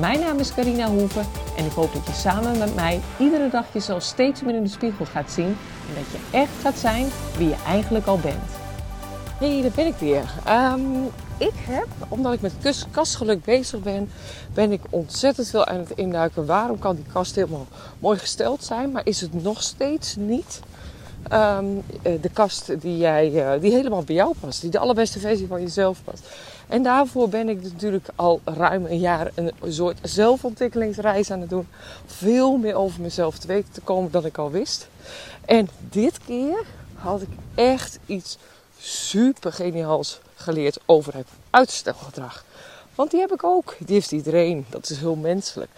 Mijn naam is Carina Hoeven en ik hoop dat je samen met mij iedere dag jezelf steeds meer in de spiegel gaat zien en dat je echt gaat zijn wie je eigenlijk al bent. Hey, daar ben ik weer. Ehm, ik heb, omdat ik met kastgeluk bezig ben, ben ik ontzettend veel aan het induiken. Waarom kan die kast helemaal mooi gesteld zijn, maar is het nog steeds niet ehm, eh, de kast die, jij, eh, die helemaal bij jou past, die de allerbeste versie van jezelf past? En daarvoor ben ik natuurlijk al ruim een jaar een soort zelfontwikkelingsreis aan het doen. Veel meer over mezelf te weten te komen dan ik al wist. En dit keer had ik echt iets super geniaals geleerd over het uitstelgedrag. Want die heb ik ook. Die heeft iedereen. Dat is heel menselijk.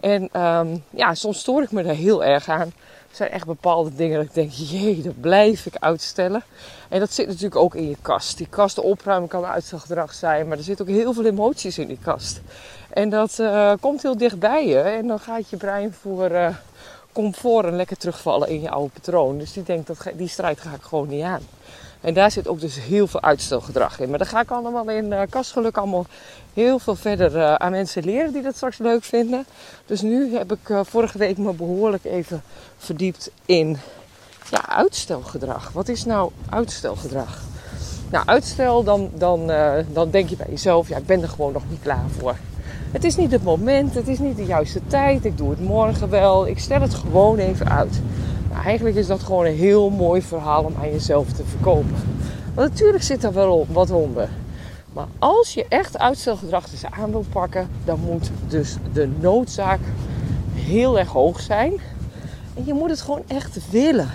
En um, ja, soms stoor ik me daar heel erg aan zijn echt bepaalde dingen dat ik denk, jee, dat blijf ik uitstellen. En dat zit natuurlijk ook in je kast. Die kast opruimen kan uitstelgedrag zijn, maar er zitten ook heel veel emoties in die kast. En dat uh, komt heel dichtbij je en dan gaat je brein voor uh, comfort en lekker terugvallen in je oude patroon. Dus die denkt, dat, die strijd ga ik gewoon niet aan. En daar zit ook dus heel veel uitstelgedrag in. Maar daar ga ik allemaal in uh, kastgeluk allemaal heel veel verder uh, aan mensen leren die dat straks leuk vinden. Dus nu heb ik uh, vorige week me behoorlijk even verdiept in ja, uitstelgedrag. Wat is nou uitstelgedrag? Nou, uitstel, dan, dan, dan denk je bij jezelf, ja, ik ben er gewoon nog niet klaar voor. Het is niet het moment, het is niet de juiste tijd, ik doe het morgen wel, ik stel het gewoon even uit. Eigenlijk is dat gewoon een heel mooi verhaal om aan jezelf te verkopen. Want natuurlijk zit er wel wat onder. Maar als je echt uitstelgedrag aan wil pakken, dan moet dus de noodzaak heel erg hoog zijn. En je moet het gewoon echt willen.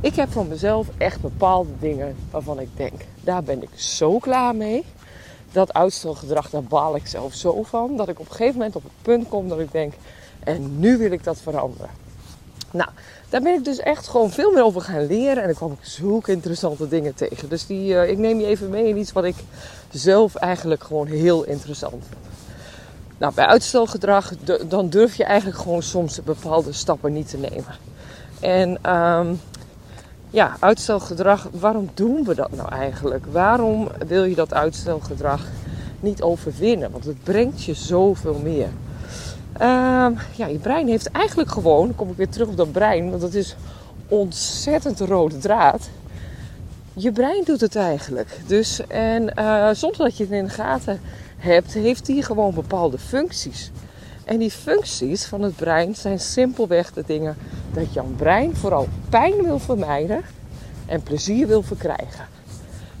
Ik heb van mezelf echt bepaalde dingen waarvan ik denk, daar ben ik zo klaar mee. Dat uitstelgedrag, daar baal ik zelf zo van. Dat ik op een gegeven moment op het punt kom dat ik denk, en nu wil ik dat veranderen. Nou, daar ben ik dus echt gewoon veel meer over gaan leren. En ik kwam ik zulke interessante dingen tegen. Dus die, uh, ik neem je even mee in iets wat ik zelf eigenlijk gewoon heel interessant vind. Nou, bij uitstelgedrag, dan durf je eigenlijk gewoon soms bepaalde stappen niet te nemen. En um, ja, uitstelgedrag, waarom doen we dat nou eigenlijk? Waarom wil je dat uitstelgedrag niet overwinnen? Want het brengt je zoveel meer. Uh, ja, je brein heeft eigenlijk gewoon, dan kom ik weer terug op dat brein, want dat is ontzettend rode draad. Je brein doet het eigenlijk. Dus, en uh, zonder dat je het in de gaten hebt, heeft die gewoon bepaalde functies. En die functies van het brein zijn simpelweg de dingen dat jouw brein vooral pijn wil vermijden en plezier wil verkrijgen.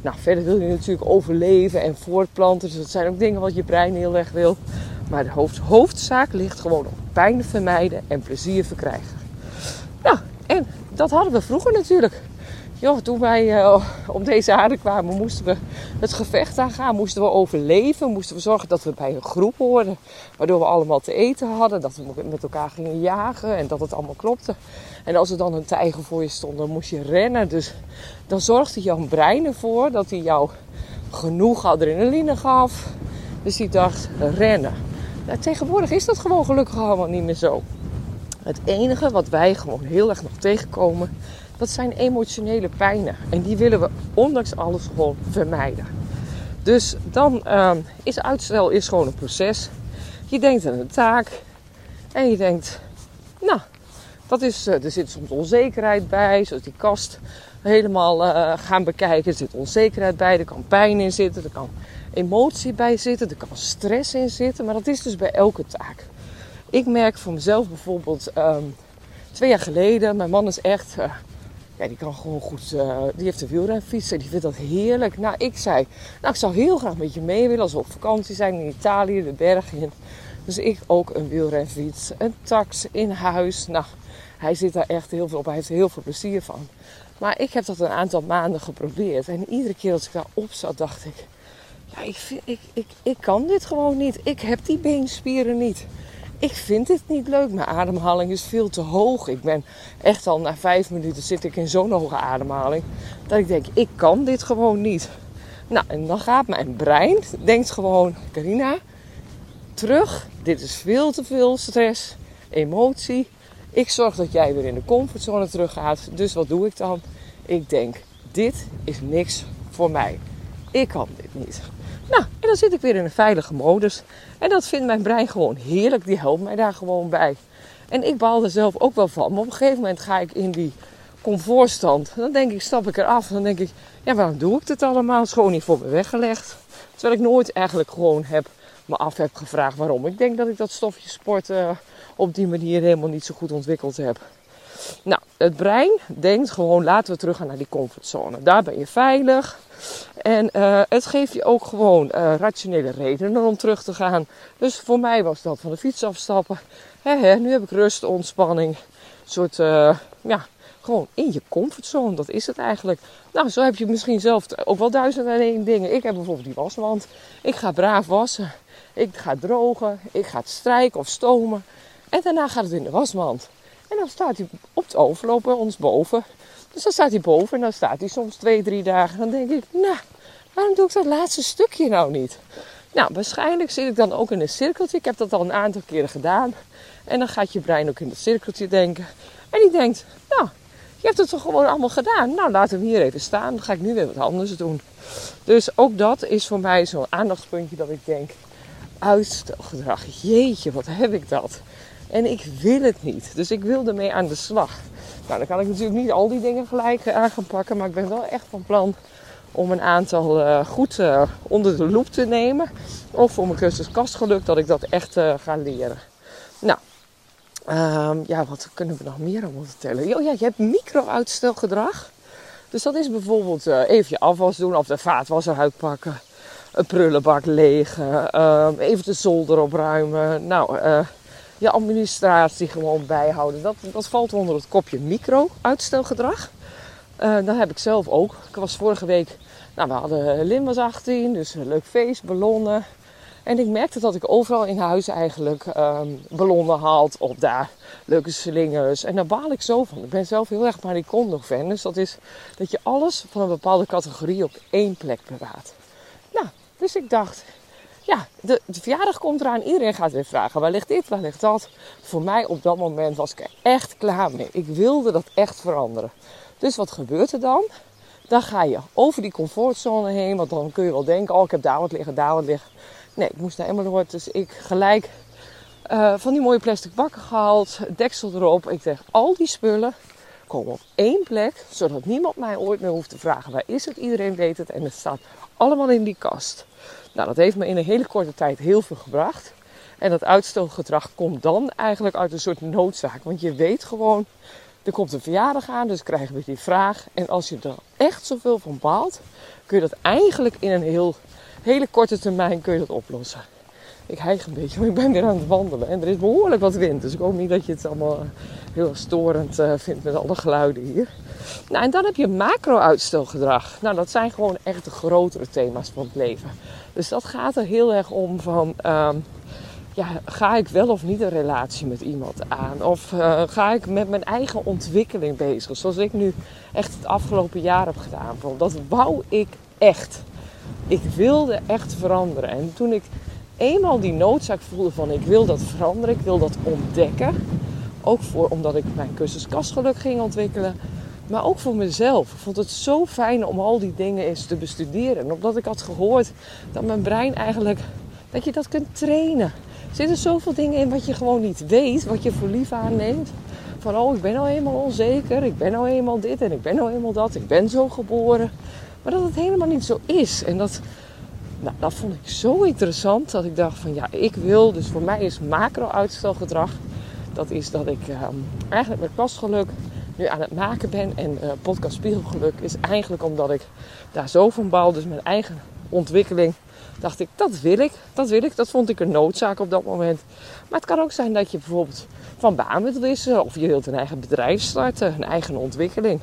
Nou, verder wil je natuurlijk overleven en voortplanten. Dus dat zijn ook dingen wat je brein heel erg wil. Maar de hoofd, hoofdzaak ligt gewoon op pijn vermijden en plezier verkrijgen. Nou, en dat hadden we vroeger natuurlijk. Joh, toen wij uh, op deze aarde kwamen, moesten we het gevecht aangaan. Moesten we overleven. Moesten we zorgen dat we bij een groep hoorden. Waardoor we allemaal te eten hadden. Dat we met elkaar gingen jagen. En dat het allemaal klopte. En als er dan een tijger voor je stond, dan moest je rennen. Dus dan zorgde jouw brein ervoor dat hij jou genoeg adrenaline gaf. Dus die dacht, rennen. Nou, tegenwoordig is dat gewoon gelukkig allemaal niet meer zo. Het enige wat wij gewoon heel erg nog tegenkomen, dat zijn emotionele pijnen. En die willen we ondanks alles gewoon vermijden. Dus dan uh, is uitstel is gewoon een proces. Je denkt aan een taak en je denkt, nou, dat is, uh, er zit soms onzekerheid bij, zoals die kast helemaal uh, gaan bekijken. Er zit onzekerheid bij, er kan pijn in zitten, er kan emotie bij zitten, er kan stress in zitten, maar dat is dus bij elke taak. Ik merk voor mezelf bijvoorbeeld um, twee jaar geleden, mijn man is echt, uh, ja, die kan gewoon goed, uh, die heeft een wielrenfiets en die vindt dat heerlijk. Nou, ik zei, nou, ik zou heel graag met je mee willen als we op vakantie zijn in Italië, de bergen in. Dus ik ook een wielrenfiets, een tax in huis. Nou, hij zit daar echt heel veel op, hij heeft er heel veel plezier van. Maar ik heb dat een aantal maanden geprobeerd en iedere keer als ik daarop zat, dacht ik, ja, ik, ik, ik, ik kan dit gewoon niet. Ik heb die beenspieren niet. ik vind dit niet leuk. Mijn ademhaling is veel te hoog. Ik ben echt al na vijf minuten zit ik in zo'n hoge ademhaling. Dat ik denk, ik kan dit gewoon niet. Nou, en dan gaat mijn brein, denkt gewoon, Carina, terug. Dit is veel te veel stress, emotie. Ik zorg dat jij weer in de comfortzone terug gaat. Dus wat doe ik dan? Ik denk, dit is niks voor mij. Ik kan dit niet. Nou, en dan zit ik weer in een veilige modus. En dat vindt mijn brein gewoon heerlijk. Die helpt mij daar gewoon bij. En ik baal er zelf ook wel van. Maar op een gegeven moment ga ik in die comfortstand. Dan denk ik, stap ik eraf. Dan denk ik, ja, waarom doe ik dit allemaal? Het gewoon niet voor me weggelegd. Terwijl ik nooit eigenlijk gewoon heb, me af heb gevraagd waarom. Ik denk dat ik dat stofje sport uh, op die manier helemaal niet zo goed ontwikkeld heb. Nou, het brein denkt gewoon, laten we terug gaan naar die comfortzone. Daar ben je veilig. En uh, het geeft je ook gewoon uh, rationele redenen om terug te gaan. Dus voor mij was dat van de fiets afstappen. Nu heb ik rust, ontspanning. Een soort, uh, ja, gewoon in je comfortzone. Dat is het eigenlijk. Nou, zo heb je misschien zelf ook wel duizend en één dingen. Ik heb bijvoorbeeld die wasmand. Ik ga braaf wassen. Ik ga drogen. Ik ga het strijken of stomen. En daarna gaat het in de wasmand. En dan staat hij op de overloop bij ons boven. Dus dan staat hij boven en dan staat hij soms twee, drie dagen. Dan denk ik, nou, waarom doe ik dat laatste stukje nou niet? Nou, waarschijnlijk zit ik dan ook in een cirkeltje. Ik heb dat al een aantal keren gedaan. En dan gaat je brein ook in het cirkeltje denken. En die denkt, nou, je hebt het toch gewoon allemaal gedaan. Nou, laten we hier even staan. Dan ga ik nu weer wat anders doen. Dus ook dat is voor mij zo'n aandachtspuntje dat ik denk, uitstelgedrag. Jeetje, wat heb ik dat? En ik wil het niet. Dus ik wil ermee aan de slag. Nou, dan kan ik natuurlijk niet al die dingen gelijk aan gaan pakken. Maar ik ben wel echt van plan om een aantal uh, goed uh, onder de loep te nemen. Of voor mijn cursus kastgeluk dat ik dat echt ga leren. Nou, um, ja, wat kunnen we nog meer allemaal vertellen? Oh ja, je hebt micro-uitstelgedrag. Dus dat is bijvoorbeeld even je afwas doen of de vaatwasser uitpakken. Een prullenbak legen. Ehm, even de zolder opruimen. Nou, je administratie gewoon bijhouden. Dat, dat valt onder het kopje micro-uitstelgedrag. Uh, dat heb ik zelf ook. Ik was vorige week, nou we hadden Lin was 18, dus een leuk feest, ballonnen. En ik merkte dat ik overal in huis eigenlijk um, ballonnen haalt op daar. Leuke slingers. En daar baal ik zo van. Ik ben zelf heel erg Marie Kondo fan. Dus dat is dat je alles van een bepaalde categorie op één plek bewaart. Nou, dus ik dacht, ja, de, verjaardag komt eraan. Iedereen gaat weer vragen: waar ligt dit, waar ligt dat? Voor mij op dat moment was ik er echt klaar mee. Ik wilde dat echt veranderen. Dus wat gebeurt er dan? Dan ga je over die comfortzone heen. Want dan kun je wel denken: oh, ik heb daar wat liggen, daar wat liggen. Nee, ik moest naar Emmeloord. Dus ik gelijk uh, van die mooie plastic bakken gehaald. Deksel erop. Ik zeg: al die spullen komen op één plek. Zodat niemand mij ooit meer hoeft te vragen: waar is het? Iedereen weet het. En het staat allemaal in die kast. Nou, dat heeft me in een hele korte tijd heel veel gebracht. En dat uitstelgedrag komt dan eigenlijk uit een soort noodzaak. Want je weet gewoon, er komt een verjaardag aan, dus krijgen we die vraag. En als je er echt zoveel van baalt, kun je dat eigenlijk in een heel, hele korte termijn kun je dat oplossen. Ik hijg een beetje, maar ik ben weer aan het wandelen. En er is behoorlijk wat wind. Dus ik hoop niet dat je het allemaal eh, heel storend uh, vindt met alle geluiden hier. Nou, en dan heb je macro-uitstelgedrag. Nou, dat zijn gewoon echt de grotere thema's van het leven. Dus dat gaat er heel erg om van... Um, ja, ga ik wel of niet een relatie met iemand aan? Of uh, ga ik met mijn eigen ontwikkeling bezig? Zoals ik nu echt het afgelopen jaar heb gedaan. Dat wou ik echt. Ik wilde echt veranderen. En toen ik eenmaal die noodzaak voelde van ik wil dat veranderen, ik wil dat ontdekken. Ook voor, omdat ik mijn cursus ging ontwikkelen. Maar ook voor mezelf. Ik vond het zo fijn om al die dingen eens te bestuderen. En omdat ik had gehoord dat mijn brein eigenlijk, dat je dat kunt trainen. Er zitten zoveel dingen in wat je gewoon niet weet, wat je voor lief aanneemt. Van oh, ik ben nou eenmaal onzeker, ik ben nou eenmaal dit en ik ben nou eenmaal dat, ik ben zo geboren. Maar dat het helemaal niet zo is. En dat, nou, dat vond ik zo interessant dat ik dacht van ja, ik wil, dus voor mij is macro-uitstelgedrag, dat is dat ik ehm, eigenlijk met kastgeluk nu aan het maken ben. En uh, podcast Spiegelgeluk is eigenlijk omdat ik daar zo van bouw, dus mijn eigen ontwikkeling, dacht ik, dat wil ik, dat wil ik. Dat vond ik een noodzaak op dat moment. Maar het kan ook zijn dat je bijvoorbeeld van baan wilt wisselen of je wilt een eigen bedrijf starten, een eigen ontwikkeling.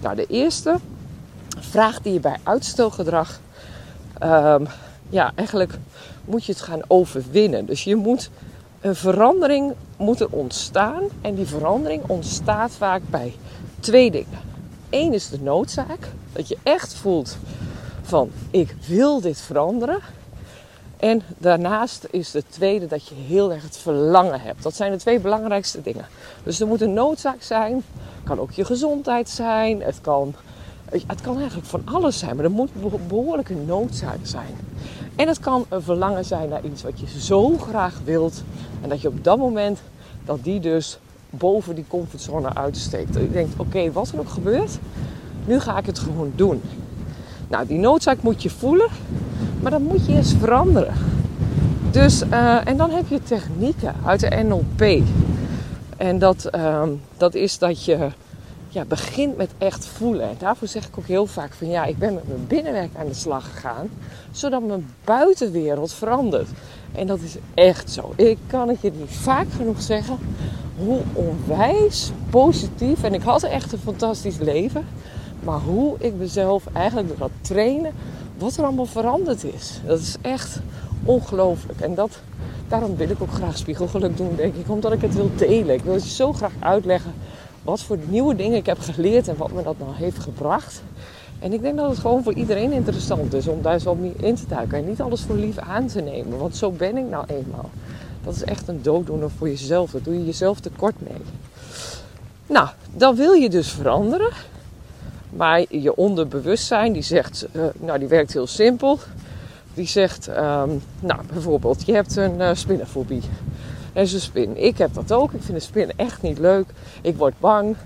Nou, de eerste vraag die je bij uitstelgedrag um, ja, eigenlijk moet je het gaan overwinnen. Dus je moet Een verandering moet er ontstaan en die verandering ontstaat vaak bij twee dingen. Eén is de noodzaak, dat je echt voelt van ik wil dit veranderen. En daarnaast is de tweede dat je heel erg het verlangen hebt. Dat zijn de twee belangrijkste dingen. Dus er moet een noodzaak zijn. Kan ook je gezondheid zijn. Het kan, het kan eigenlijk van alles zijn. Maar er moet behoorlijk een noodzaak zijn. En het kan een verlangen zijn naar iets wat je zo graag wilt. En dat je op dat moment, dat die dus boven die comfortzone uitsteekt. Je denkt, oké, wat er ook gebeurt, nu ga ik het gewoon doen. Nou, die noodzaak moet je voelen, maar dan moet je eens veranderen. Dus, uh, en dan heb je technieken uit de NLP. En dat, uh, dat is dat je ja, begint met echt voelen. En daarvoor zeg ik ook heel vaak van ja, ik ben met mijn binnenwerk aan de slag gegaan, zodat mijn buitenwereld verandert. En dat is echt zo. Ik kan het je niet vaak genoeg zeggen hoe onwijs positief. En ik had echt een fantastisch leven. Maar hoe ik mezelf eigenlijk door dat trainen, wat er allemaal veranderd is. Dat is echt ongelooflijk. En dat, daarom wil ik ook graag spiegelgeluk doen, denk ik. Omdat ik het wil delen. Ik wil je zo graag uitleggen wat voor nieuwe dingen ik heb geleerd en wat me dat nou heeft gebracht. En ik denk dat het gewoon voor iedereen interessant is om daar zo meer in te duiken. En niet alles voor lief aan te nemen. Want zo ben ik nou eenmaal. Dat is echt een dooddoener voor jezelf. Dat doe je jezelf tekort mee. Nou, dan wil je dus veranderen. Maar je onderbewustzijn die zegt, uh, nou die werkt heel simpel. Die zegt, um, nou bijvoorbeeld, je hebt een uh, spinnenfobie. En een spin. Ik heb dat ook. Ik vind de spin echt niet leuk. Ik word bang.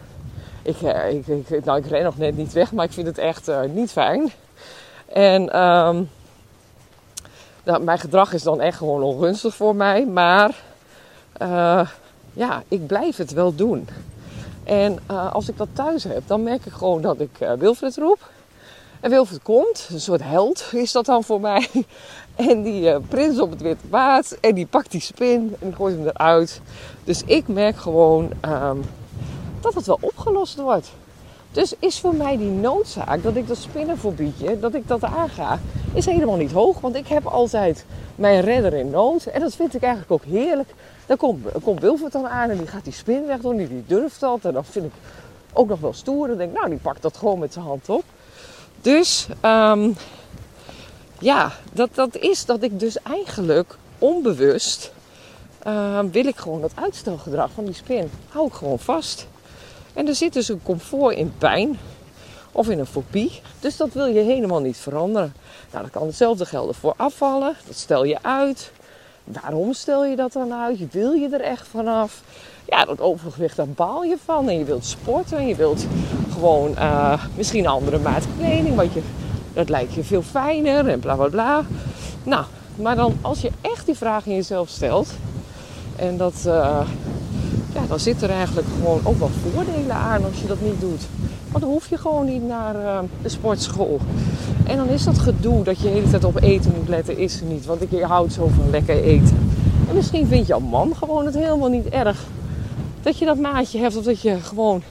Ik, uh, ik, ik, nou, ik ren nog net niet weg, maar ik vind het echt niet fijn. En um, mijn gedrag is dan echt gewoon ongunstig voor mij. Maar ja, ik blijf het wel doen. En als ik dat thuis heb, dan merk ik gewoon dat ik Wilfred roep. En Wilfred komt, een soort held is dat dan voor mij. En die uh, prins op het witte paard. En die pakt die spin en gooit hem eruit. Dus ik merk gewoon um, dat het wel opgelost wordt. Dus is voor mij die noodzaak dat ik dat spinnenfobietje, dat ik dat aanga, is helemaal niet hoog. Want ik heb altijd mijn redder in nood. En dat vind ik eigenlijk ook heerlijk. Dan komt, komt Wilfred dan aan en die gaat die spin weg doen. Die, die durft dat. En dan vind ik ook nog wel stoer. Dan denk ik, nou, die pakt dat gewoon met zijn hand op. Dus, um, ja, dat, dat is dat ik dus eigenlijk onbewust... Uh, wil ik gewoon dat uitstelgedrag van die spin. Hou ik gewoon vast. En er zit dus een comfort in pijn. Of in een fobie. Dus dat wil je helemaal niet veranderen. Nou, dan kan hetzelfde gelden voor afvallen. Dat stel je uit. Waarom stel je dat dan uit? Wil je er echt vanaf? Ja, dat overgewicht, daar baal je van. En je wilt sporten. En je wilt gewoon uh, misschien een andere maat kleding. Want je, dat lijkt je veel fijner en bla bla bla. Nou, maar dan als je echt die vraag in jezelf stelt. En dat, uh, ja, dan zit er eigenlijk gewoon ook wel voordelen aan als je dat niet doet. Want dan hoef je gewoon niet naar uh, de sportschool. En dan is dat gedoe dat je de hele tijd op eten moet letten, is er niet. Want ik houd zo van lekker eten. En misschien vindt jouw man gewoon het helemaal niet erg dat je dat maatje hebt of dat je gewoon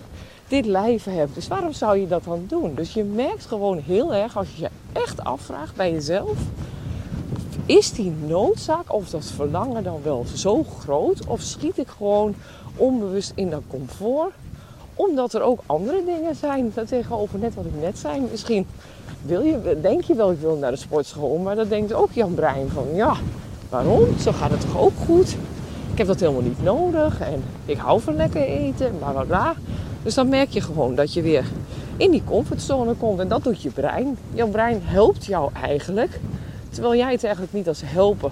dit lijf hebt. Dus waarom zou je dat dan doen? Dus je merkt gewoon heel erg als je je echt afvraagt bij jezelf. Is die noodzaak of dat verlangen dan wel zo groot? Of schiet ik gewoon onbewust in dat comfort? Omdat er ook andere dingen zijn tegenover net wat ik net zei. Misschien wil je, denk je wel, ik wil naar de sportschool. Maar dan denkt ook Jan Brein van, ja, waarom? Zo gaat het toch ook goed? Ik heb dat helemaal niet nodig. En ik hou van lekker eten en bla bla bla. Dus dan merk je gewoon dat je weer in die comfortzone komt. En dat doet je brein. Jouw brein helpt jou eigenlijk. Terwijl jij het eigenlijk niet als helpen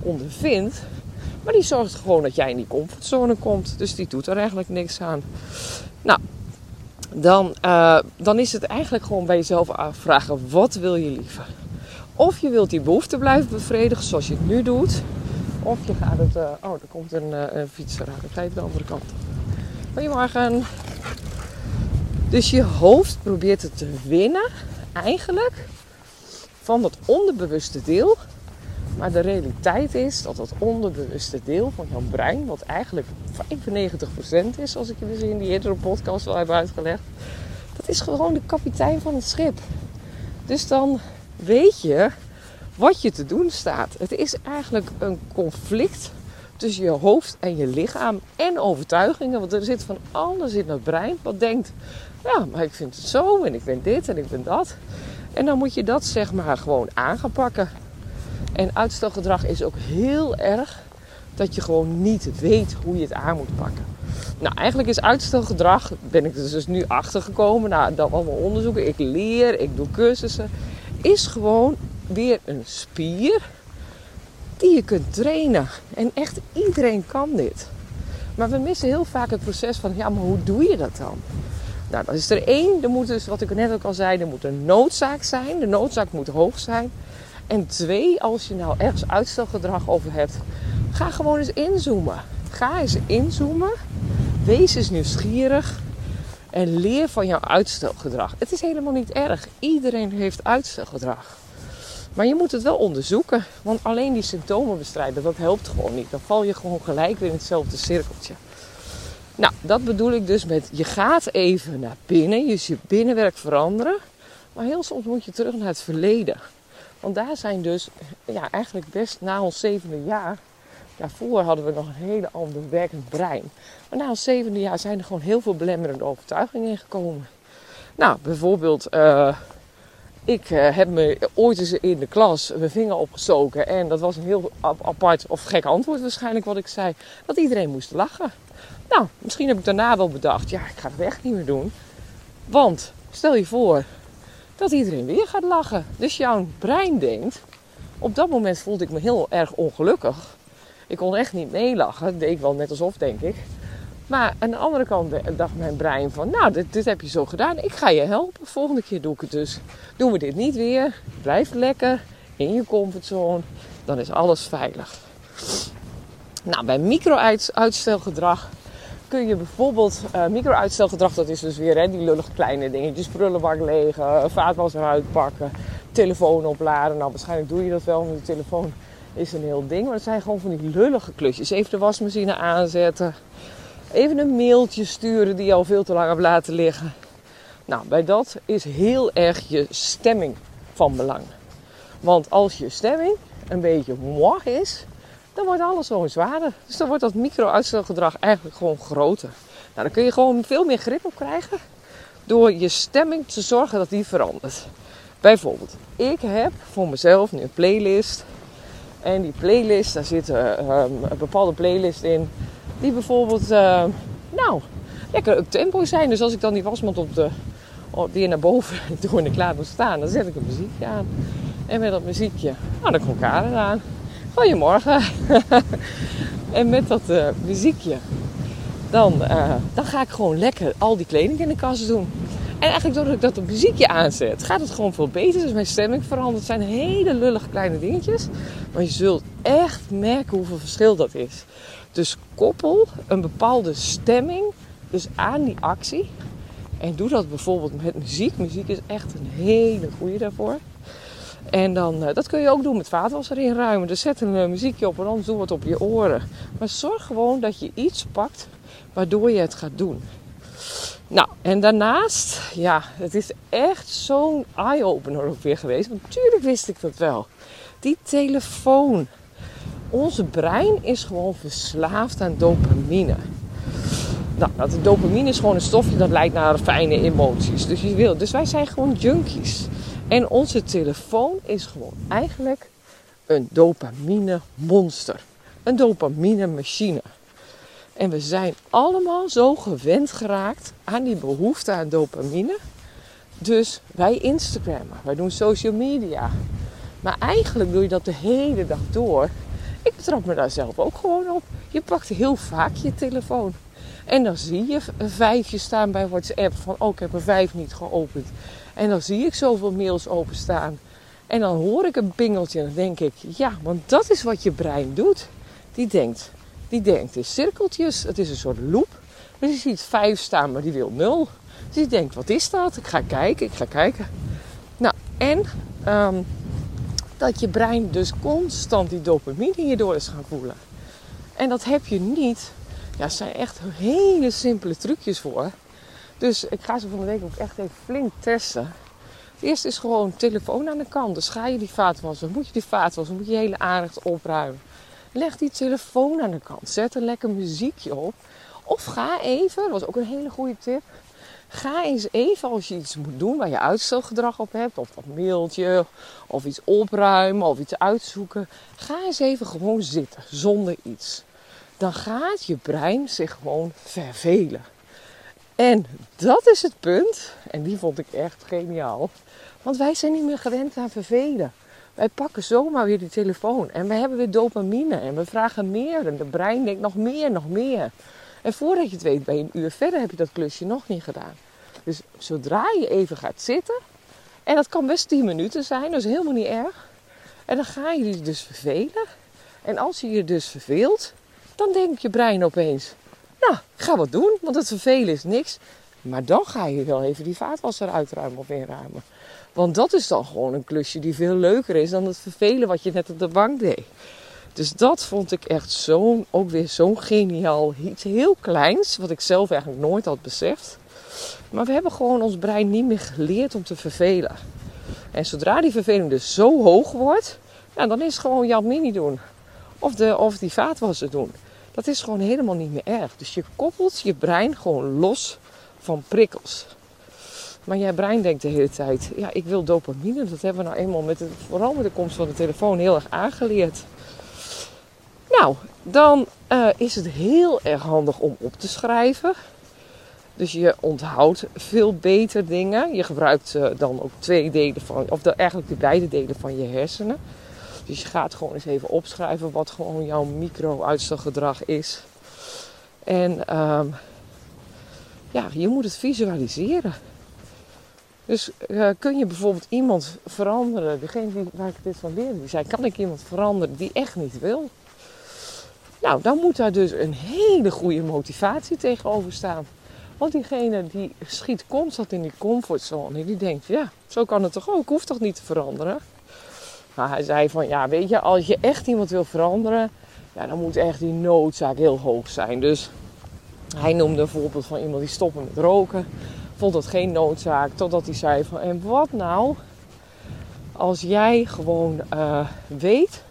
ondervindt. Maar die zorgt gewoon dat jij in die comfortzone komt. Dus die doet er eigenlijk niks aan. Nou, dan, uh, dan is het eigenlijk gewoon bij jezelf afvragen: wat wil je liever? Of je wilt die behoefte blijven bevredigen zoals je het nu doet. Of je gaat het. Uh, oh, er komt een, uh, fietser aan. Ik ga even de andere kant. Goedemorgen. Dus je hoofd probeert het te winnen, eigenlijk, van dat onderbewuste deel maar de realiteit is dat dat onderbewuste deel van jouw brein, wat eigenlijk 95% is, als ik je dus in die eerdere podcast al heb uitgelegd, dat is gewoon de kapitein van het schip. Dus dan weet je wat je te doen staat. Het is eigenlijk een conflict Dus je hoofd en je lichaam en overtuigingen. Want er zit van alles in het brein wat denkt... Ja, maar ik vind het zo en ik vind dit en ik vind dat. En dan moet je dat zeg maar gewoon aan gaan pakken. En uitstelgedrag is ook heel erg dat je gewoon niet weet hoe je het aan moet pakken. Nou, eigenlijk is uitstelgedrag, ben ik dus nu achter gekomen, nou, dan allemaal onderzoeken. Ik leer, ik doe cursussen. Is gewoon weer een spier die je kunt trainen. En echt iedereen kan dit. Maar we missen heel vaak het proces van, ja, maar hoe doe je dat dan? Nou, dat is er één. Er moet dus, wat ik net ook al zei, er moet een noodzaak zijn. De noodzaak moet hoog zijn. En twee, als je nou ergens uitstelgedrag over hebt, ga gewoon eens inzoomen. Ga eens inzoomen. Wees eens nieuwsgierig. En leer van jouw uitstelgedrag. Het is helemaal niet erg. Iedereen heeft uitstelgedrag. Maar je moet het wel onderzoeken. Want alleen die symptomen bestrijden, dat helpt gewoon niet. Dan val je gewoon gelijk weer in hetzelfde cirkeltje. Nou, dat bedoel ik dus met je gaat even naar binnen. Je je binnenwerk veranderen. Maar heel soms moet je terug naar het verleden. Want daar zijn dus, ja, eigenlijk best na ons zevende jaar. Daarvoor hadden we nog een hele ander werkend brein. Maar na ons zevende jaar zijn er gewoon heel veel belemmerende overtuigingen ingekomen. Nou, bijvoorbeeld, uh, ik uh, heb me ooit eens in de klas mijn vinger opgestoken. En dat was een heel apart of gek antwoord waarschijnlijk wat ik zei. Dat iedereen moest lachen. Nou, misschien heb ik daarna wel bedacht, ja, ik ga het echt niet meer doen. Want, stel je voor dat iedereen weer gaat lachen. Dus jouw brein denkt, op dat moment voelde ik me heel erg ongelukkig. Ik kon echt niet meelachen. Dat deed ik wel net alsof, denk ik. Maar aan de andere kant dacht mijn brein van, nou, dit, dit, heb je zo gedaan. Ik ga je helpen. Volgende keer doe ik het dus. Doen we dit niet weer. Blijf lekker in je comfortzone. Dan is alles veilig. Nou, bij micro-uitstelgedrag kun je bijvoorbeeld uh, micro-uitstelgedrag, dat is dus weer hè, die lullige kleine dingetjes, prullenbak legen, vaatwasser uitpakken, telefoon opladen. Nou, waarschijnlijk doe je dat wel, want de telefoon is een heel ding. Maar het zijn gewoon van die lullige klusjes. Even de wasmachine aanzetten, even een mailtje sturen die je al veel te lang hebt laten liggen. Nou, bij dat is heel erg je stemming van belang. Want als je stemming een beetje moi is, dan wordt alles gewoon zwaarder. Dus dan wordt dat micro-uitstelgedrag eigenlijk gewoon groter. Nou, dan kun je gewoon veel meer grip op krijgen door je stemming te zorgen dat die verandert. Bijvoorbeeld, ik heb voor mezelf nu een playlist. En die playlist, daar zit um, een bepaalde playlist in. Die bijvoorbeeld, uh, nou, lekker up tempo zijn. Dus als ik dan die wasmand op de, op die naar boven doe en klaar moet staan, dan zet ik een muziekje aan. En met dat muziekje, nou, dan komt Karen aan. Goedemorgen. en met dat uh, muziekje, dan, uh, dan ga ik gewoon lekker al die kleding in de kast doen. En eigenlijk doordat ik dat muziekje aanzet, gaat het gewoon veel beter. Dus mijn stemming verandert. Het zijn hele lullige kleine dingetjes. Maar je zult echt merken hoeveel verschil dat is. Dus koppel een bepaalde stemming dus aan die actie. En doe dat bijvoorbeeld met muziek. Muziek is echt een hele goede daarvoor. En dan, uh, dat kun je ook doen met vaatwasser inruimen. Dus zet een uh, muziekje op en dan doe wat op je oren. Maar zorg gewoon dat je iets pakt waardoor je het gaat doen. Nou, en daarnaast, ja, het is echt zo'n eye-opener ook weer geweest. Want natuurlijk wist ik dat wel. Die telefoon. Onze brein is gewoon verslaafd aan dopamine. Nou, dat dopamine is gewoon een stofje dat leidt naar fijne emoties. Dus, je wil, dus wij zijn gewoon junkies. En onze telefoon is gewoon eigenlijk een dopamine monster. Een dopamine machine. En we zijn allemaal zo gewend geraakt aan die behoefte aan dopamine. Dus wij Instagrammen, wij doen social media. Maar eigenlijk doe je dat de hele dag door. Ik betrap me daar zelf ook gewoon op. Je pakt heel vaak je telefoon. En dan zie je een vijfje staan bij WhatsApp van oh ik heb een vijf niet geopend. En dan zie ik zoveel mails openstaan. En dan hoor ik een pingeltje en dan denk ik, ja, want dat is wat je brein doet. Die denkt, die denkt in cirkeltjes. Het is een soort loop. Dus je ziet vijf staan, maar die wil nul. Dus die denkt, wat is dat? Ik ga kijken, ik ga kijken. Nou, en um, dat je brein dus constant die dopamine hierdoor is gaan voelen. En dat heb je niet. Ja, er zijn echt hele simpele trucjes voor. Dus ik ga ze van de week ook echt even flink testen. Eerst is gewoon telefoon aan de kant. Dus ga je die vaatwasser, moet je die vaatwasser, moet je hele aandacht opruimen. leg die telefoon aan de kant. Zet een lekker muziekje op. Of ga even, dat was ook een hele goede tip. Ga eens even als je iets moet doen waar je uitstelgedrag op hebt, of dat mailtje, of iets opruimen, of iets uitzoeken. Ga eens even gewoon zitten zonder iets. Dan gaat je brein zich gewoon vervelen. En dat is het punt, en die vond ik echt geniaal. Want wij zijn niet meer gewend aan vervelen. Wij pakken zomaar weer die telefoon en we hebben weer dopamine en we vragen meer. En de brein denkt nog meer, nog meer. En voordat je het weet, ben je een uur verder, heb je dat klusje nog niet gedaan. Dus zodra je even gaat zitten, en dat kan best 10 minuten zijn, dat is helemaal niet erg. En dan ga je je dus vervelen. En als je je dus verveelt, dan denkt je brein opeens: Nou, ga wat doen, want het vervelen is niks. Maar dan ga je wel even die vaatwasser uitruimen of inruimen. Want dat is dan gewoon een klusje die veel leuker is dan het vervelen wat je net op de bank deed. Dus dat vond ik echt zo'n, ook weer zo'n geniaal, iets heel kleins, wat ik zelf eigenlijk nooit had beseft. Maar we hebben gewoon ons brein niet meer geleerd om te vervelen. En zodra die verveling dus zo hoog wordt, nou, dan is gewoon jouw mini doen. Of, de, of die vaatwasser doen. Dat is gewoon helemaal niet meer erg. Dus je koppelt je brein gewoon los van prikkels. Maar je brein denkt de hele tijd, ja, ik wil dopamine. Dat hebben we nou eenmaal met de, vooral met de komst van de telefoon heel erg aangeleerd. Nou, dan uh, is het heel erg handig om op te schrijven. Dus je onthoudt veel beter dingen. Je gebruikt uh, dan ook twee delen van, of eigenlijk de beide delen van je hersenen. Dus je gaat gewoon eens even opschrijven wat gewoon jouw micro-uitstelgedrag is. En um, ja, je moet het visualiseren. Dus uh, kun je bijvoorbeeld iemand veranderen, degene die, waar ik dit van leerde, die zei: Kan ik iemand veranderen die echt niet wil? Nou, dan moet daar dus een hele goede motivatie tegenover staan. Want diegene die schiet constant in die comfortzone. Die denkt, ja, zo kan het toch ook. Ik hoef toch niet te veranderen. Maar hij zei van, ja, weet je, als je echt iemand wil veranderen, ja, dan moet echt die noodzaak heel hoog zijn. Dus hij noemde een voorbeeld van iemand die stopte met roken. Vond dat geen noodzaak. Totdat hij zei van, en wat nou als jij gewoon uh, weet,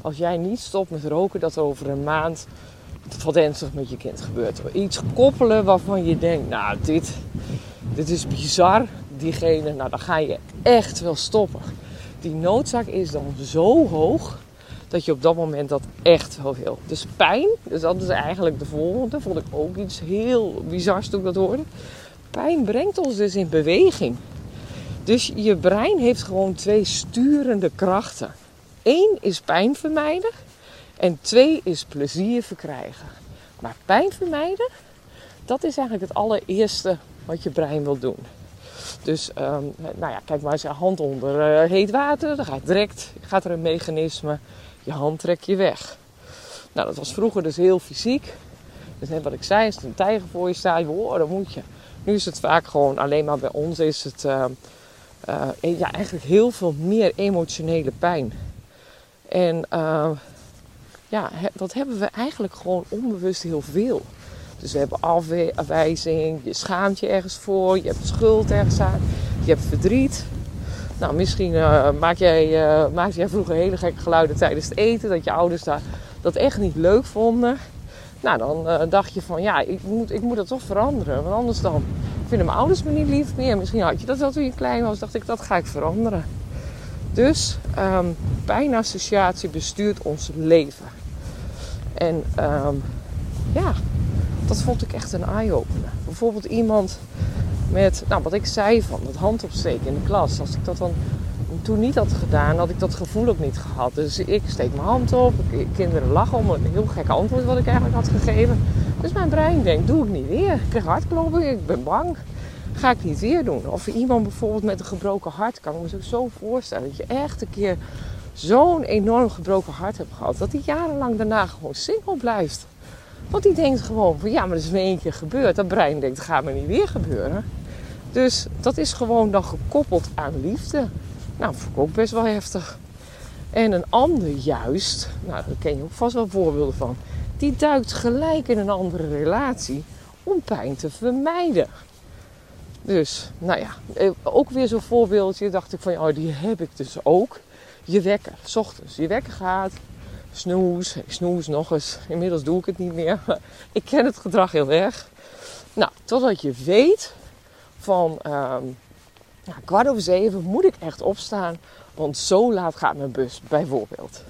als jij niet stopt met roken, dat over een maand wat ernstig met je kind gebeurt. Iets koppelen waarvan je denkt, nou, dit, dit is bizar. Diegene, nou, dan ga je echt wel stoppen. Die noodzaak is dan zo hoog dat je op dat moment dat echt wel wil. Dus pijn, dus dat is eigenlijk de volgende. Vond ik ook iets heel bizars toen ik dat hoorde. Pijn brengt ons dus in beweging. Dus je brein heeft gewoon twee sturende krachten. Eén is pijn vermijden en twee is plezier verkrijgen. Maar pijn vermijden, dat is eigenlijk het allereerste wat je brein wil doen. Dus um, nou ja, kijk maar eens je hand onder uh, heet water. Dan gaat direct gaat er een mechanisme. Je hand trek je weg. Nou, dat was vroeger dus heel fysiek. Dus net wat ik zei, als er een tijger voor je staat, oh, dan moet je. Nu is het vaak gewoon, alleen maar bij ons is het uh, uh, ja, eigenlijk heel veel meer emotionele pijn. En ja, dat hebben we eigenlijk gewoon onbewust heel veel. Dus we hebben afwijzing, je schaamt je ergens voor, je hebt schuld ergens aan, je hebt verdriet. Nou, misschien uh, maak, jij, uh, maakte jij vroeger hele gekke geluiden tijdens het eten, dat je ouders daar, dat echt niet leuk vonden. Nou, dan uh, dacht je van ja, ik moet, ik moet dat toch veranderen, want anders dan vinden mijn ouders me niet lief meer. Misschien had je dat wel toen je klein was, dacht ik dat ga ik veranderen. Dus pijnassociatie bestuurt ons leven. En um, ja, dat vond ik echt een eye-opener. Bijvoorbeeld iemand met, nou wat ik zei van het hand opsteken in de klas. Als ik dat dan toen niet had gedaan, had ik dat gevoel ook niet gehad. Dus ik steek mijn hand op, kinderen lachen om een heel gek antwoord wat ik eigenlijk had gegeven. Dus mijn brein denkt, doe ik niet weer. Ik krijg hartklopping, ik ben bang. Ga ik niet weer doen. Of iemand bijvoorbeeld met een gebroken hart kan ik me zo voorstellen. Dat je echt een keer zo'n enorm gebroken hart hebt gehad. Dat hij jarenlang daarna gewoon single blijft. Want die denkt gewoon van ja, maar dat is me één keer gebeurd. Dat brein denkt, dat gaat me niet weer gebeuren. Dus dat is gewoon dan gekoppeld aan liefde. Nou, dat vond ik ook best wel heftig. En een ander juist, nou daar ken je ook vast wel voorbeelden van. Die duikt gelijk in een andere relatie om pijn te vermijden. Dus, nou ja, eh, ook weer zo'n voorbeeldje. Dacht ik van, oh, die heb ik dus ook. Je wekker, s ochtends. Je wekker gaat, snoes. Ik snoes nog eens. Inmiddels doe ik het niet meer. Ik ken het gedrag heel erg. Nou, totdat je weet van um, nou, kwart over zeven moet ik echt opstaan. Want zo laat gaat mijn bus, bijvoorbeeld.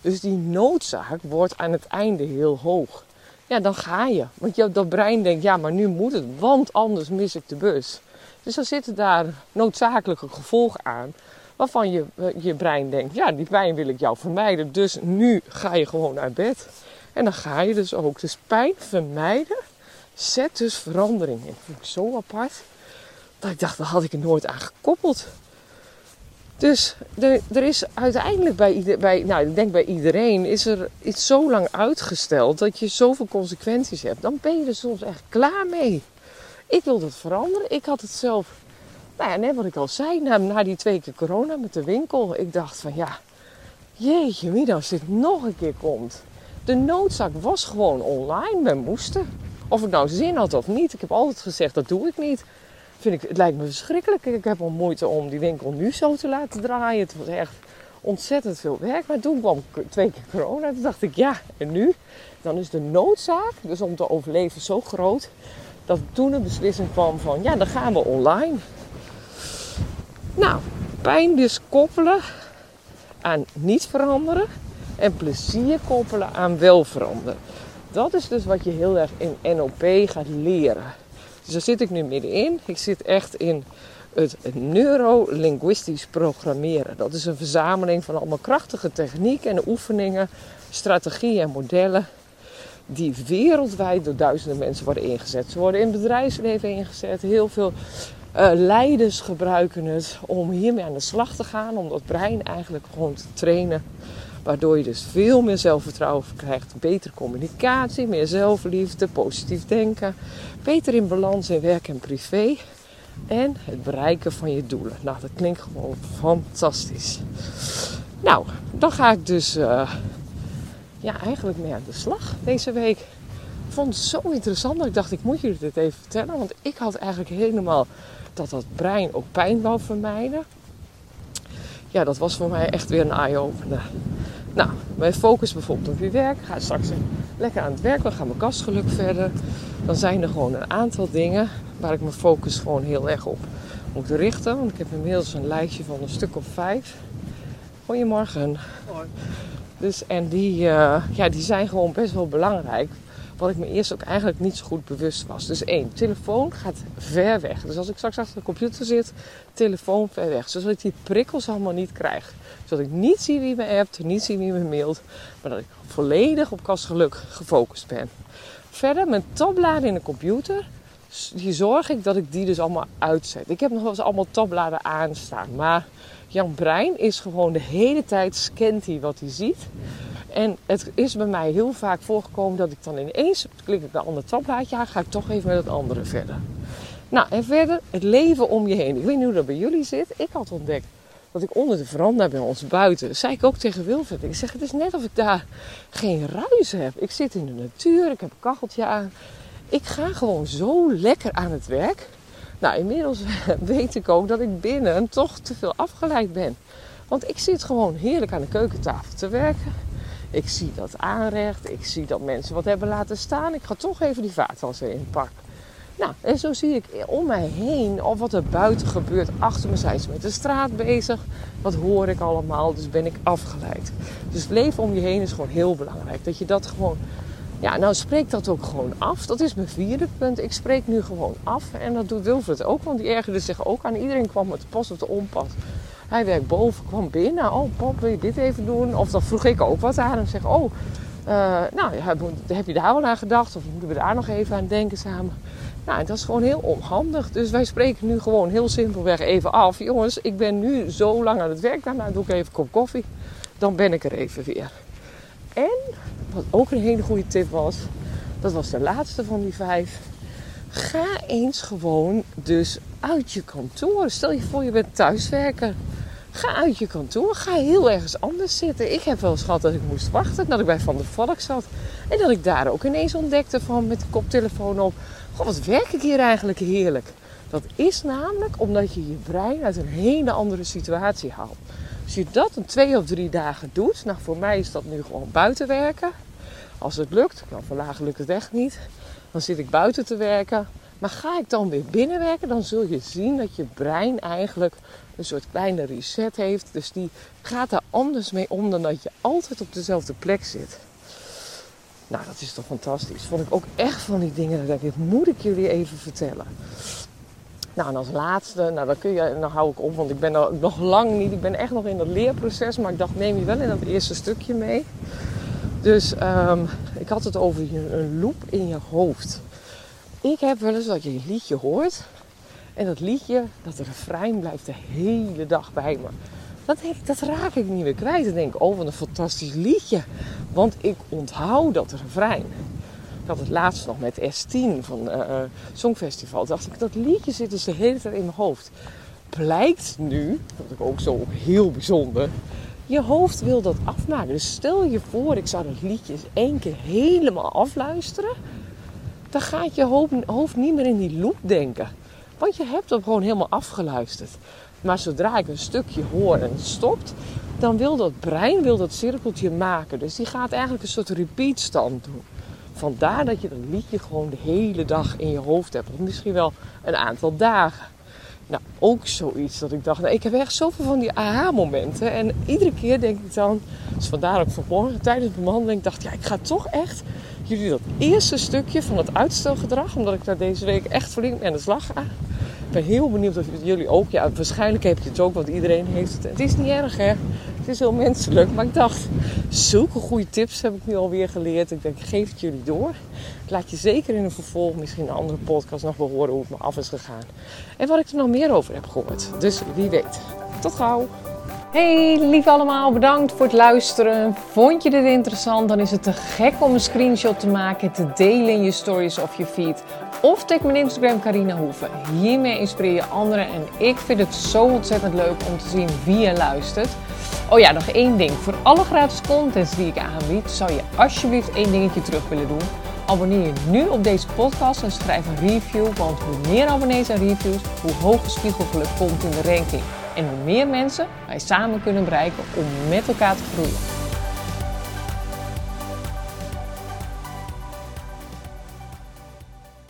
Dus die noodzaak wordt aan het einde heel hoog. Ja, dan ga je. Want je, dat brein denkt, ja, maar nu moet het, want anders mis ik de bus. Dus dan zitten daar noodzakelijke gevolgen aan. Waarvan je, eh, je brein denkt, ja, die pijn wil ik jou vermijden. Dus nu ga je gewoon uit bed. En dan ga je dus ook. Dus pijn vermijden zet dus verandering in. Dat vind ik zo apart. Dat ik dacht, dat had ik er nooit aan gekoppeld. Dus er, er is uiteindelijk bij, ieder, bij, nou, ik denk bij iedereen, is er iets zo lang uitgesteld dat je zoveel consequenties hebt. Dan ben je er soms echt klaar mee. Ik wil dat veranderen. Ik had het zelf, nou ja, net wat ik al zei, na, die twee keer corona met de winkel. Ik dacht van ja, jeetje, wie als dit nog een keer komt. De noodzaak was gewoon online. We moesten. Of ik nou zin had of niet. Ik heb altijd gezegd, dat doe ik niet vind ik, het lijkt me verschrikkelijk. Ik heb al moeite om die winkel nu zo te laten draaien. Het was echt ontzettend veel werk. Maar toen kwam twee keer corona. Toen dacht ik, ja, en nu? Dan is de noodzaak, dus om te overleven, zo groot. Dat toen een beslissing kwam van, ja, dan gaan we online. Nou, pijn dus koppelen aan niet veranderen. En plezier koppelen aan wel veranderen. Dat is dus wat je heel erg in NLP gaat leren. Dus daar zit ik nu middenin. Ik zit echt in het neurolinguistisch programmeren. Dat is een verzameling van allemaal krachtige technieken en oefeningen, strategieën en modellen die wereldwijd door duizenden mensen worden ingezet. Ze worden in het bedrijfsleven ingezet. Heel veel uh, leiders gebruiken het om hiermee aan de slag te gaan, om dat brein eigenlijk gewoon te trainen. Waardoor je dus veel meer zelfvertrouwen krijgt, betere communicatie, meer zelfliefde, positief denken, beter in balans in werk en privé en het bereiken van je doelen. Nou, dat klinkt gewoon fantastisch. Nou, dan ga ik dus uh, ja, eigenlijk mee aan de slag deze week. Ik vond het zo interessant dat ik dacht, ik moet jullie dit even vertellen. Want ik had eigenlijk helemaal dat dat brein ook pijn wou vermijden. Ja, dat was voor mij echt weer een eye-opener. Nou, mijn focus bijvoorbeeld op je werk. ga straks lekker aan het werk. Dan gaan mijn kastgeluk verder. Dan zijn er gewoon een aantal dingen waar ik mijn focus gewoon heel erg op moet richten. Want ik heb inmiddels een lijstje van een stuk of vijf. Goedemorgen. Hoi. Dus, en die, uh, ja, die zijn gewoon best wel belangrijk. Wat ik me eerst ook eigenlijk niet zo goed bewust was. Dus één, telefoon gaat ver weg. Dus als ik straks achter de computer zit, telefoon ver weg. Zodat ik die prikkels allemaal niet krijg. Zodat ik niet zie wie me appt, niet zie wie me mailt. Maar dat ik volledig op kastgeluk gefocust ben. Verder, mijn tabbladen in de computer. Die zorg ik dat ik die dus allemaal uitzet. Ik heb nog wel eens allemaal tabbladen aanstaan. Maar Jan Brein is gewoon de hele tijd scant hij wat hij ziet. En het is bij mij heel vaak voorgekomen dat ik dan ineens klik ik een ander tabblaadje aan, ga ik toch even met het andere verder. Nou, en verder het leven om je heen. Ik weet niet hoe dat bij jullie zit. Ik had ontdekt dat ik onder de veranda bij ons buiten, zei ik ook tegen Wilfred. Ik zeg, het is net of ik daar geen ruis heb. Ik zit in de natuur, ik heb een kacheltje aan. Ik ga gewoon zo lekker aan het werk. Nou, inmiddels weet ik ook dat ik binnen toch te veel afgeleid ben. Want ik zit gewoon heerlijk aan de keukentafel te werken. Ik zie dat aanrecht. Ik zie dat mensen wat hebben laten staan. Ik ga toch even die vaatwasser inpakken. Nou, en zo zie ik om mij heen of wat er buiten gebeurt. Achter me zijn ze met de straat bezig. Wat hoor ik allemaal? Dus ben ik afgeleid. Dus leven om je heen is gewoon heel belangrijk. Dat je dat gewoon... Ja, nou spreek dat ook gewoon af. Dat is mijn vierde punt. Ik spreek nu gewoon af. En dat doet Wilfred ook. Want die ergerde zich ook aan. Iedereen kwam met de pas of de onpas. Hij werkt boven, kwam binnen. Oh, pop, wil je dit even doen? Of dan vroeg ik ook wat aan en zeg, oh, uh, nou, heb je daar wel aan gedacht? Of moeten we daar nog even aan denken samen? Nou, dat is gewoon heel onhandig. Dus wij spreken nu gewoon heel simpelweg even af. Jongens, ik ben nu zo lang aan het werk. Daarna doe ik even een kop koffie. Dan ben ik er even weer. En, wat ook een hele goede tip was, dat was de laatste van die vijf. Ga eens gewoon dus uit je kantoor. Stel je voor, je bent thuiswerker. Ga uit je kantoor. Ga heel ergens anders zitten. Ik heb wel eens gehad dat ik moest wachten. Dat ik bij Van der Valk zat. En dat ik daar ook ineens ontdekte van met de koptelefoon op. Goh, wat werk ik hier eigenlijk heerlijk. Dat is namelijk omdat je je brein uit een hele andere situatie haalt. Als je dat een twee of drie dagen doet, nou voor mij is dat nu gewoon buiten werken. Als het lukt, nou vandaag lukt het echt niet, dan zit ik buiten te werken. Maar ga ik dan weer binnenwerken, dan zul je zien dat je brein eigenlijk een soort kleine reset heeft. Dus die gaat daar anders mee om dan dat je altijd op dezelfde plek zit. Nou, dat is toch fantastisch. Vond ik ook echt van die dingen dat ik moet ik jullie even vertellen. Nou, en als laatste, nou dan kun je, dan hou ik op, want ik ben er nog lang niet, ik ben echt nog in dat leerproces, maar ik dacht neem je wel in dat eerste stukje mee. Dus um, ik had het over een loop in je hoofd. Ik heb wel eens dat je een liedje hoort en dat liedje, dat refrein blijft de hele dag bij me. Dat, dat raak ik niet meer kwijt. Dan denk ik, oh wat een fantastisch liedje. Want ik onthoud dat refrein. Ik had het laatst nog met S10 van uh, Songfestival. dacht ik, dat liedje zit dus de hele tijd in mijn hoofd. Blijkt nu, dat ik ook zo heel bijzonder, je hoofd wil dat afmaken. Dus stel je voor, ik zou dat liedje eens één keer helemaal afluisteren. Dan gaat je hoofd niet meer in die loop denken. Want je hebt hem gewoon helemaal afgeluisterd. Maar zodra ik een stukje hoor en het stopt, dan wil dat brein wil dat cirkeltje maken. Dus die gaat eigenlijk een soort repeat stand doen. Vandaar dat je dat liedje gewoon de hele dag in je hoofd hebt. Of misschien wel een aantal dagen. Nou, ook zoiets dat ik dacht, nou, ik heb echt zoveel van die aha-momenten. En iedere keer denk ik dan, dus vandaar ook vanmorgen tijdens de behandeling, dacht ja, ik ga toch echt jullie dat eerste stukje van het uitstelgedrag, omdat ik daar deze week echt flink mee aan de slag ga. Ben heel benieuwd of jullie ook, ja, waarschijnlijk heb je het ook, want iedereen heeft het. Het is niet erg, hè? Het is heel menselijk. Maar ik dacht, zulke goede tips heb ik nu alweer geleerd. Ik denk, geef het jullie door. Ik laat je zeker in een vervolg, misschien een andere podcast, nog wel horen hoe het me af is gegaan. En wat ik er nog meer over heb gehoord. Dus wie weet. Tot gauw. Hey lief allemaal, bedankt voor het luisteren. Vond je dit interessant? Dan is het te gek om een screenshot te maken, te delen in je stories of je feed. Of tag mijn Instagram Carina Hoeven. Hiermee inspireer je anderen en ik vind het zo ontzettend leuk om te zien wie je luistert. Oh ja, nog één ding. Voor alle gratis contents die ik aanbied, zou je alsjeblieft één dingetje terug willen doen. Abonneer je nu op deze podcast en schrijf een review, want hoe meer abonnees en reviews, hoe hoger spiegelgeluk komt in de ranking. En hoe meer mensen wij samen kunnen bereiken om met elkaar te groeien.